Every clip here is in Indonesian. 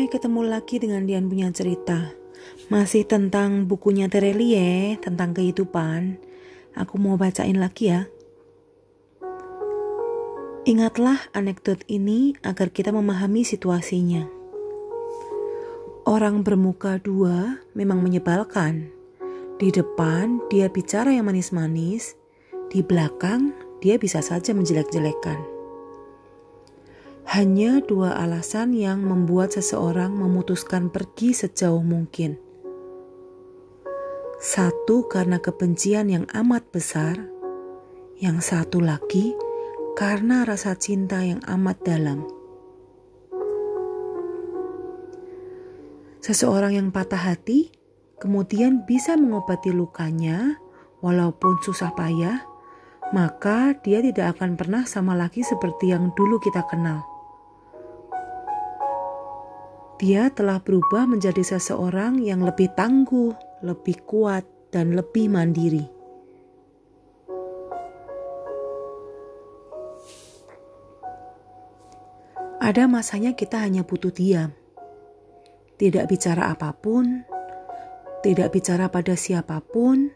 Hai, ketemu lagi dengan Dian punya cerita. Masih tentang bukunya Terelie, tentang kehidupan. Aku mau bacain lagi ya. Ingatlah anekdot ini agar kita memahami situasinya. Orang bermuka dua memang menyebalkan. Di depan dia bicara yang manis-manis, di belakang dia bisa saja menjelek-jelekan. Hanya dua alasan yang membuat seseorang memutuskan pergi sejauh mungkin. Satu karena kebencian yang amat besar, yang satu lagi karena rasa cinta yang amat dalam. Seseorang yang patah hati kemudian bisa mengobati lukanya, walaupun susah payah, maka dia tidak akan pernah sama lagi seperti yang dulu kita kenal. Dia telah berubah menjadi seseorang yang lebih tangguh, lebih kuat, dan lebih mandiri. Ada masanya kita hanya butuh diam, tidak bicara apa pun, tidak bicara pada siapa pun,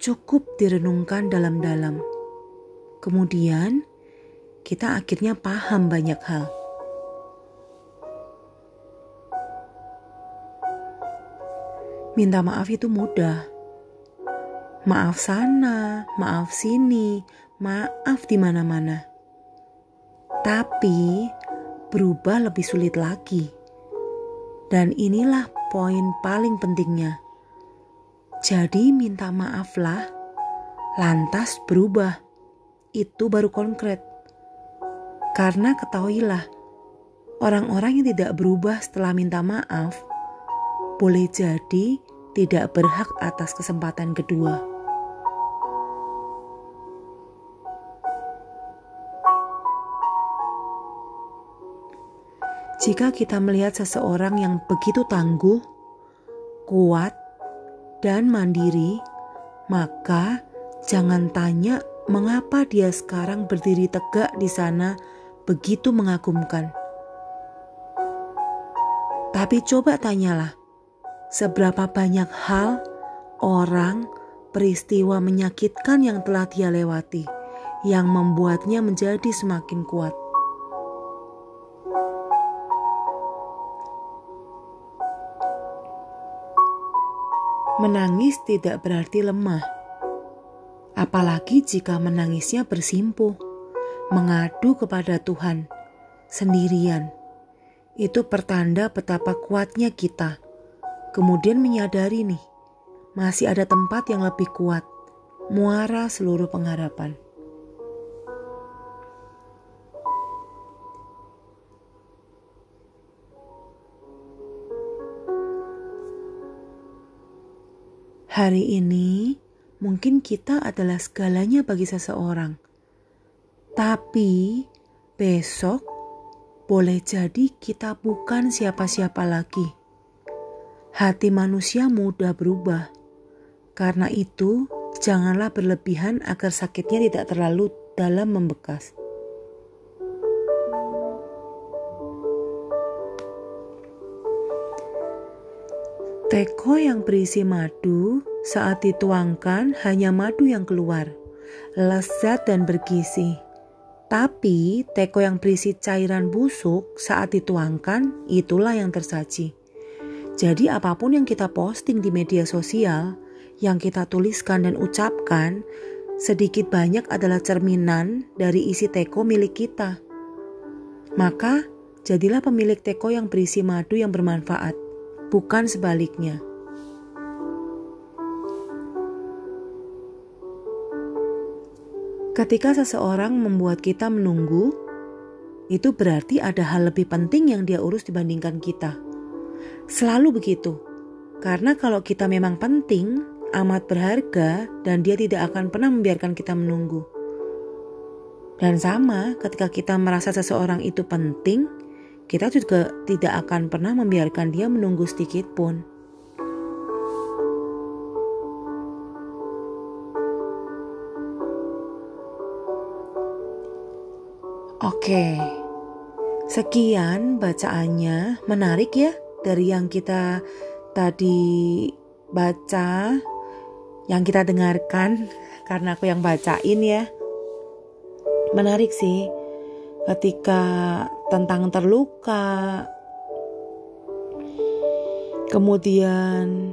cukup direnungkan dalam-dalam. Kemudian, kita akhirnya paham banyak hal. Minta maaf itu mudah. Maaf sana, maaf sini, maaf di mana-mana. Tapi berubah lebih sulit lagi. Dan inilah poin paling pentingnya. Jadi minta maaflah, lantas berubah. Itu baru konkret. Karena ketahuilah, orang-orang yang tidak berubah setelah minta maaf boleh jadi tidak berhak atas kesempatan kedua. Jika kita melihat seseorang yang begitu tangguh, kuat, dan mandiri, maka jangan tanya mengapa dia sekarang berdiri tegak di sana begitu mengagumkan. Tapi coba tanyalah, seberapa banyak hal, orang, peristiwa menyakitkan yang telah dia lewati, yang membuatnya menjadi semakin kuat. Menangis tidak berarti lemah, apalagi jika menangisnya bersimpuh, mengadu kepada Tuhan sendirian. Itu pertanda betapa kuatnya kita Kemudian menyadari nih, masih ada tempat yang lebih kuat, muara seluruh pengharapan. Hari ini mungkin kita adalah segalanya bagi seseorang. Tapi besok boleh jadi kita bukan siapa-siapa lagi. Hati manusia mudah berubah. Karena itu, janganlah berlebihan agar sakitnya tidak terlalu dalam membekas. Teko yang berisi madu saat dituangkan hanya madu yang keluar, lezat dan bergizi. Tapi teko yang berisi cairan busuk saat dituangkan itulah yang tersaji. Jadi apa pun yang kita posting di media sosial, yang kita tuliskan dan ucapkan, sedikit banyak adalah cerminan dari isi teko milik kita. Maka, jadilah pemilik teko yang berisi madu yang bermanfaat, bukan sebaliknya. Ketika seseorang membuat kita menunggu, itu berarti ada hal lebih penting yang dia urus dibandingkan kita. Selalu begitu. Karena kalau kita memang penting, amat berharga dan dia tidak akan pernah membiarkan kita menunggu. Dan sama ketika kita merasa seseorang itu penting, kita juga tidak akan pernah membiarkan dia menunggu sedikit pun. Oke, Sekian bacaannya, menarik ya dari yang kita tadi baca, yang kita dengarkan karena aku yang bacain ya. Menarik sih ketika tentang terluka, kemudian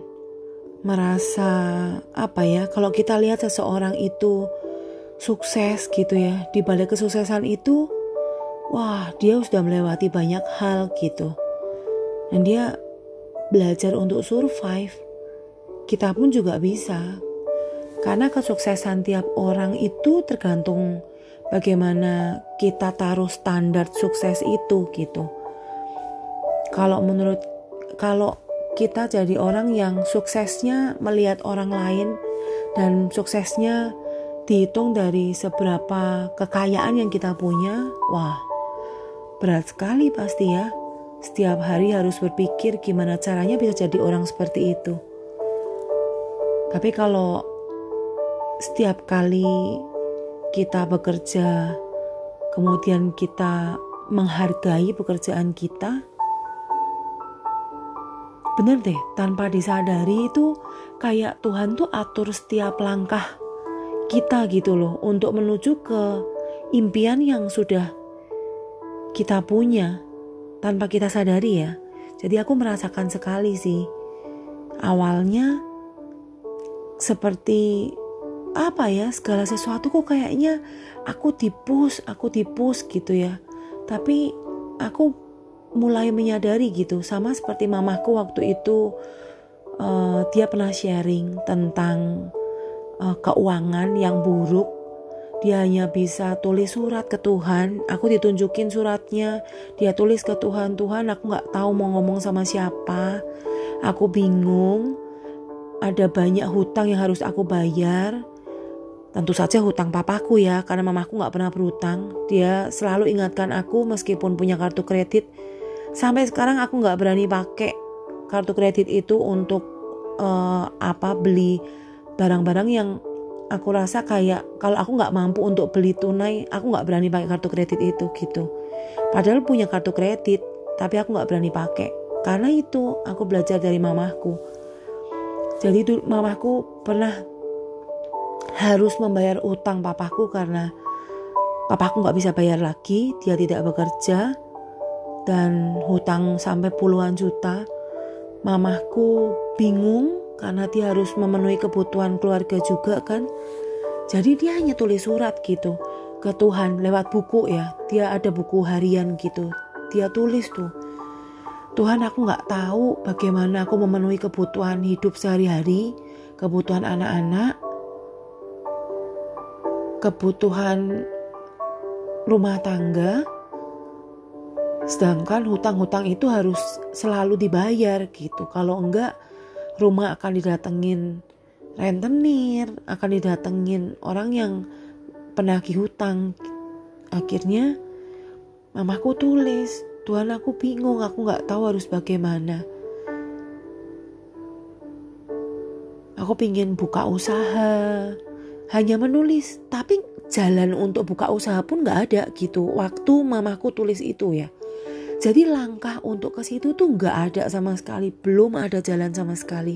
merasa apa ya kalau kita lihat seseorang itu sukses gitu ya di balik kesuksesan itu wah dia sudah melewati banyak hal gitu dan dia belajar untuk survive. Kita pun juga bisa. Karena kesuksesan tiap orang itu tergantung bagaimana kita taruh standar sukses itu gitu. Kalau menurut kalau kita jadi orang yang suksesnya melihat orang lain dan suksesnya dihitung dari seberapa kekayaan yang kita punya wah Berat sekali pasti ya. Setiap hari harus berpikir gimana caranya bisa jadi orang seperti itu. Tapi kalau setiap kali kita bekerja, kemudian kita menghargai pekerjaan kita, bener deh, tanpa disadari itu kayak Tuhan tuh atur setiap langkah kita gitu loh untuk menuju ke impian yang sudah kita punya tanpa kita sadari ya. Jadi aku merasakan sekali sih. Awalnya seperti apa ya segala sesuatu kok kayaknya aku dipus, aku dipus gitu ya. Tapi aku mulai menyadari gitu sama seperti mamaku waktu itu uh, dia pernah sharing tentang uh, keuangan yang buruk dia hanya bisa tulis surat ke Tuhan. Aku ditunjukin suratnya. Dia tulis ke Tuhan. Tuhan aku gak tahu mau ngomong sama siapa. Aku bingung. Ada banyak hutang yang harus aku bayar. Tentu saja hutang papaku ya. Karena mamaku gak pernah berhutang. Dia selalu ingatkan aku meskipun punya kartu kredit. Sampai sekarang aku gak berani pakai kartu kredit itu untuk uh, apa beli barang-barang yang aku rasa kayak kalau aku nggak mampu untuk beli tunai aku nggak berani pakai kartu kredit itu gitu. Padahal punya kartu kredit tapi aku nggak berani pakai. Karena itu aku belajar dari mamahku. Jadi itu mamahku pernah harus membayar utang papaku karena papaku nggak bisa bayar lagi dia tidak bekerja dan hutang sampai puluhan juta. Mamahku bingung karena dia harus memenuhi kebutuhan keluarga juga kan. Jadi dia hanya tulis surat gitu ke Tuhan lewat buku ya. Dia ada buku harian gitu. Dia tulis tuh. Tuhan aku nggak tahu bagaimana aku memenuhi kebutuhan hidup sehari-hari, kebutuhan anak-anak, kebutuhan rumah tangga, sedangkan hutang-hutang itu harus selalu dibayar gitu. Kalau enggak, rumah akan didatengin rentenir, akan didatengin orang yang penagih hutang. Akhirnya mamaku tulis, Tuhan aku bingung, aku nggak tahu harus bagaimana. Aku pingin buka usaha, hanya menulis, tapi jalan untuk buka usaha pun nggak ada gitu. Waktu mamaku tulis itu ya. Jadi langkah untuk ke situ tuh nggak ada sama sekali, belum ada jalan sama sekali.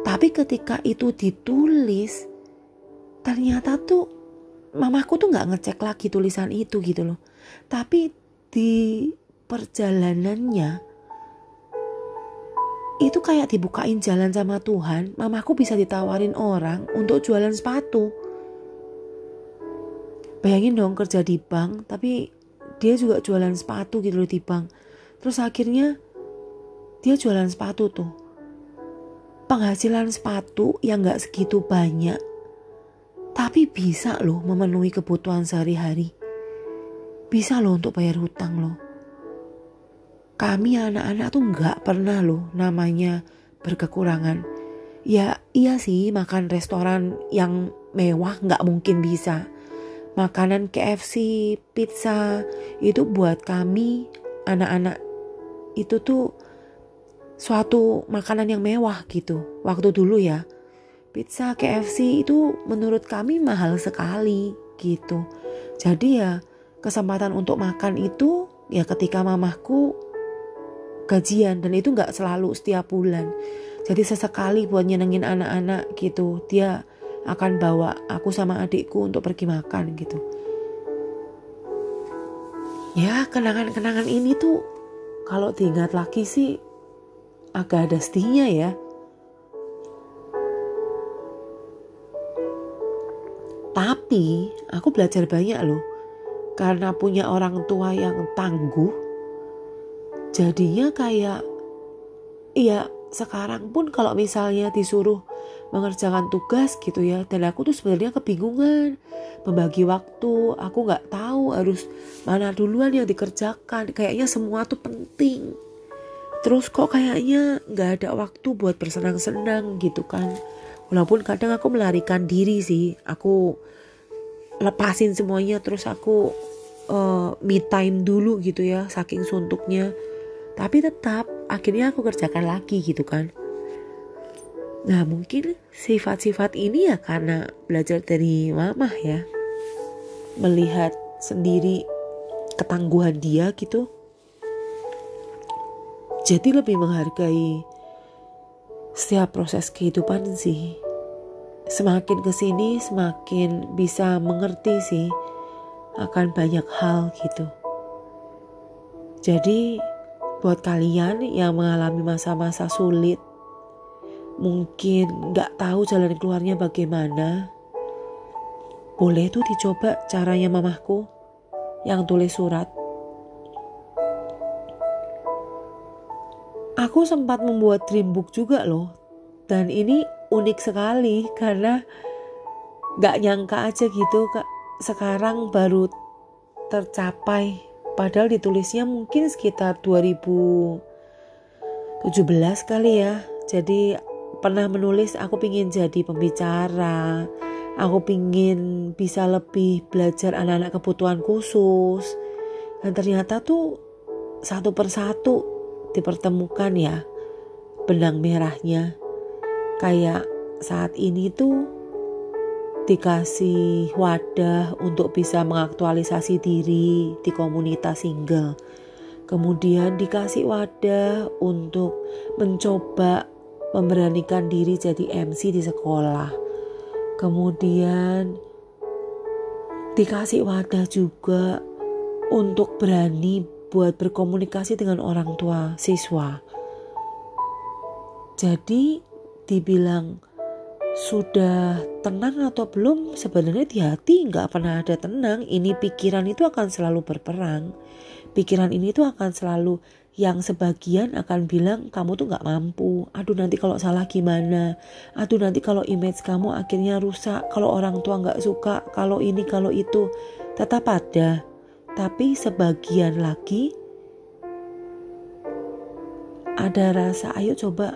Tapi ketika itu ditulis, ternyata tuh mamaku tuh nggak ngecek lagi tulisan itu gitu loh. Tapi di perjalanannya itu kayak dibukain jalan sama Tuhan, mamaku bisa ditawarin orang untuk jualan sepatu. Bayangin dong kerja di bank, tapi dia juga jualan sepatu gitu loh di bank. Terus akhirnya dia jualan sepatu tuh. Penghasilan sepatu yang gak segitu banyak tapi bisa loh memenuhi kebutuhan sehari-hari. Bisa loh untuk bayar hutang loh. Kami anak-anak tuh gak pernah loh namanya berkekurangan. Ya iya sih makan restoran yang mewah gak mungkin bisa makanan KFC, pizza itu buat kami anak-anak itu tuh suatu makanan yang mewah gitu. Waktu dulu ya. Pizza KFC itu menurut kami mahal sekali gitu. Jadi ya kesempatan untuk makan itu ya ketika mamahku gajian dan itu nggak selalu setiap bulan jadi sesekali buat nyenengin anak-anak gitu dia akan bawa aku sama adikku untuk pergi makan gitu. Ya kenangan-kenangan ini tuh kalau diingat lagi sih agak ada sedihnya ya. Tapi aku belajar banyak loh. Karena punya orang tua yang tangguh jadinya kayak iya sekarang pun kalau misalnya disuruh mengerjakan tugas gitu ya. Dan aku tuh sebenarnya kebingungan membagi waktu. Aku nggak tahu harus mana duluan yang dikerjakan. Kayaknya semua tuh penting. Terus kok kayaknya nggak ada waktu buat bersenang-senang gitu kan. Walaupun kadang aku melarikan diri sih. Aku lepasin semuanya terus aku uh, me time dulu gitu ya saking suntuknya. Tapi tetap akhirnya aku kerjakan lagi gitu kan nah mungkin sifat-sifat ini ya karena belajar dari mama ya. Melihat sendiri ketangguhan dia gitu. Jadi lebih menghargai setiap proses kehidupan sih. Semakin ke sini semakin bisa mengerti sih akan banyak hal gitu. Jadi buat kalian yang mengalami masa-masa sulit, mungkin gak tahu jalan keluarnya bagaimana, boleh tuh dicoba caranya mamahku yang tulis surat. Aku sempat membuat dream book juga loh. Dan ini unik sekali karena gak nyangka aja gitu kak sekarang baru tercapai padahal ditulisnya mungkin sekitar 2017 kali ya jadi pernah menulis aku pingin jadi pembicara. Aku pingin bisa lebih belajar anak-anak kebutuhan khusus. Dan ternyata tuh satu persatu dipertemukan ya benang merahnya. Kayak saat ini tuh dikasih wadah untuk bisa mengaktualisasi diri di komunitas single. Kemudian dikasih wadah untuk mencoba memberanikan diri jadi MC di sekolah. Kemudian dikasih wadah juga untuk berani buat berkomunikasi dengan orang tua siswa. Jadi dibilang sudah tenang atau belum sebenarnya di hati nggak pernah ada tenang ini pikiran itu akan selalu berperang pikiran ini tuh akan selalu yang sebagian akan bilang kamu tuh nggak mampu aduh nanti kalau salah gimana aduh nanti kalau image kamu akhirnya rusak kalau orang tua nggak suka kalau ini kalau itu tetap ada tapi sebagian lagi ada rasa ayo coba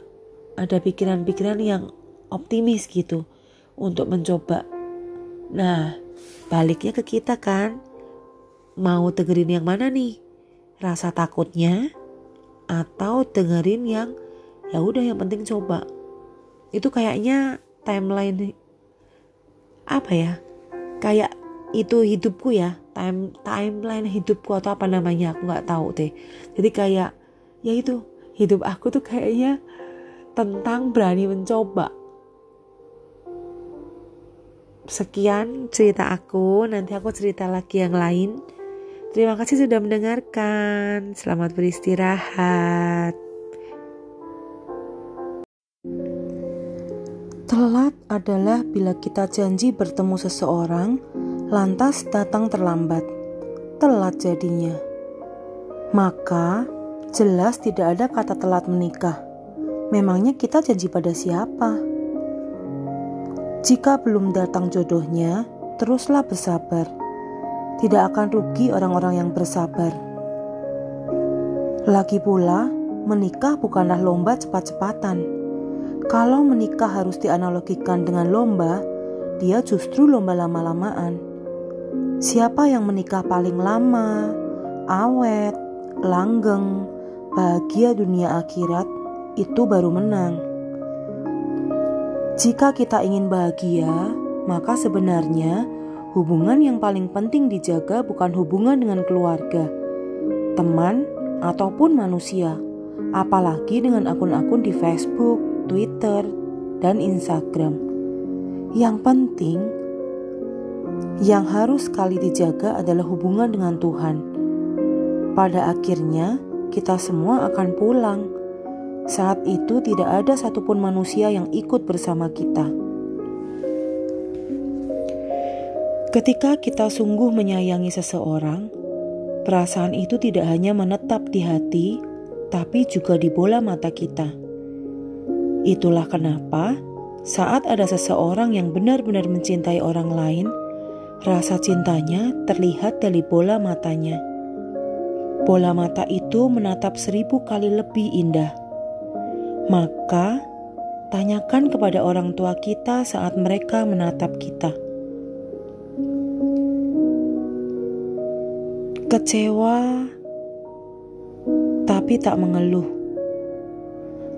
ada pikiran-pikiran yang optimis gitu untuk mencoba. Nah, baliknya ke kita kan. Mau dengerin yang mana nih? Rasa takutnya atau dengerin yang ya udah yang penting coba. Itu kayaknya timeline apa ya? Kayak itu hidupku ya, time timeline hidupku atau apa namanya aku nggak tahu deh. Jadi kayak ya itu hidup aku tuh kayaknya tentang berani mencoba. Sekian cerita aku, nanti aku cerita lagi yang lain. Terima kasih sudah mendengarkan. Selamat beristirahat. Telat adalah bila kita janji bertemu seseorang, lantas datang terlambat. Telat jadinya. Maka, jelas tidak ada kata telat menikah Memangnya kita janji pada siapa? Jika belum datang jodohnya, teruslah bersabar. Tidak akan rugi orang-orang yang bersabar. Lagi pula, menikah bukanlah lomba cepat-cepatan. Kalau menikah harus dianalogikan dengan lomba, dia justru lomba lama-lamaan. Siapa yang menikah paling lama, awet, langgeng, bahagia dunia akhirat, itu baru menang. Jika kita ingin bahagia, maka sebenarnya hubungan yang paling penting dijaga bukan hubungan dengan keluarga, teman, ataupun manusia, apalagi dengan akun-akun di Facebook, Twitter, dan Instagram. Yang penting, yang harus sekali dijaga adalah hubungan dengan Tuhan. Pada akhirnya, kita semua akan pulang. Saat itu, tidak ada satupun manusia yang ikut bersama kita. Ketika kita sungguh menyayangi seseorang, perasaan itu tidak hanya menetap di hati, tapi juga di bola mata kita. Itulah kenapa saat ada seseorang yang benar-benar mencintai orang lain, rasa cintanya terlihat dari bola matanya. Bola mata itu menatap seribu kali lebih indah. Maka, tanyakan kepada orang tua kita saat mereka menatap kita. Kecewa, tapi tak mengeluh.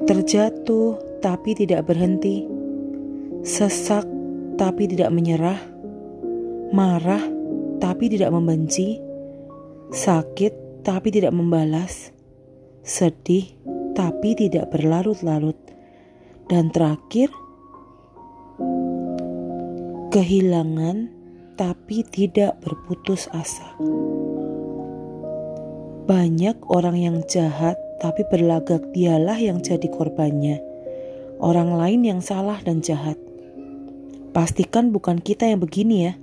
Terjatuh, tapi tidak berhenti. Sesak, tapi tidak menyerah. Marah, tapi tidak membenci. Sakit, tapi tidak membalas. Sedih, tapi tidak berlarut-larut. Dan terakhir, kehilangan, tapi tidak berputus asa. Banyak orang yang jahat, tapi berlagak dialah yang jadi korbannya. Orang lain yang salah dan jahat. Pastikan bukan kita yang begini ya.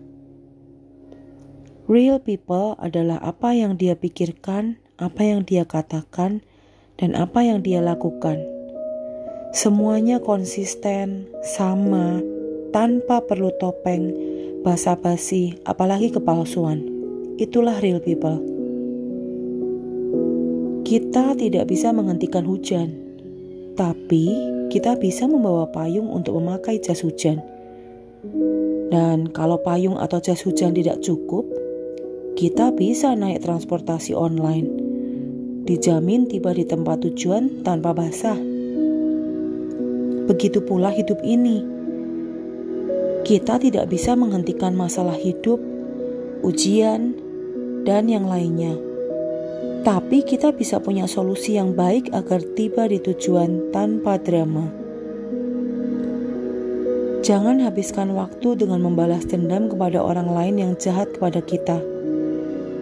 Real people adalah apa yang dia pikirkan, apa yang dia katakan, dan apa yang dia lakukan. Semuanya konsisten, sama, tanpa perlu topeng, basa-basi, apalagi kepalsuan. Itulah real people. Kita tidak bisa menghentikan hujan, tapi kita bisa membawa payung untuk memakai jas hujan. Dan kalau payung atau jas hujan tidak cukup, kita bisa naik transportasi online. Dijamin tiba di tempat tujuan tanpa basah. Begitu pula hidup ini. Kita tidak bisa menghentikan masalah hidup, ujian, dan yang lainnya tapi kita bisa punya solusi yang baik agar tiba di tujuan tanpa drama. Jangan habiskan waktu dengan membalas dendam kepada orang lain yang jahat kepada kita.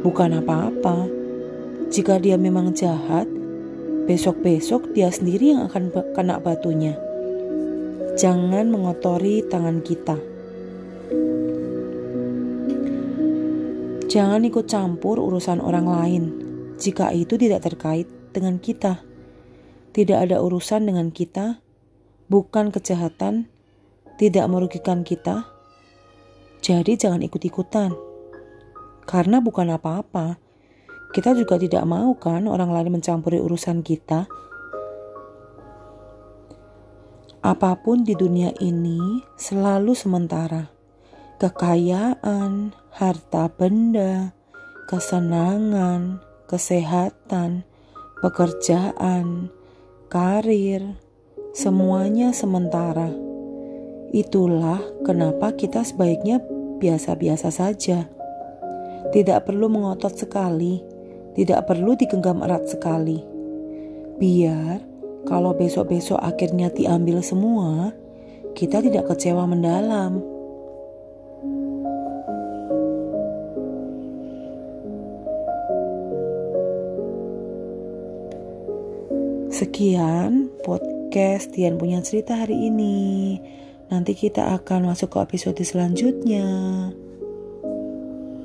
Bukan apa-apa. Jika dia memang jahat, besok-besok dia sendiri yang akan kena batunya. Jangan mengotori tangan kita. Jangan ikut campur urusan orang lain jika itu tidak terkait dengan kita. Tidak ada urusan dengan kita, bukan kejahatan, tidak merugikan kita. Jadi jangan ikut-ikutan. Karena bukan apa-apa. Kita juga tidak mau kan orang lain mencampuri urusan kita. Apa pun di dunia ini selalu sementara. Kekayaan, harta benda, kesenangan, kesehatan, pekerjaan, karir, semuanya sementara. Itulah kenapa kita sebaiknya biasa-biasa saja. Tidak perlu mengotot sekali, tidak perlu digenggam erat sekali. Biar kalau besok-besok akhirnya diambil semua, kita tidak kecewa mendalam. Sekian podcast Tian punya cerita hari ini. Nanti kita akan masuk ke episode selanjutnya.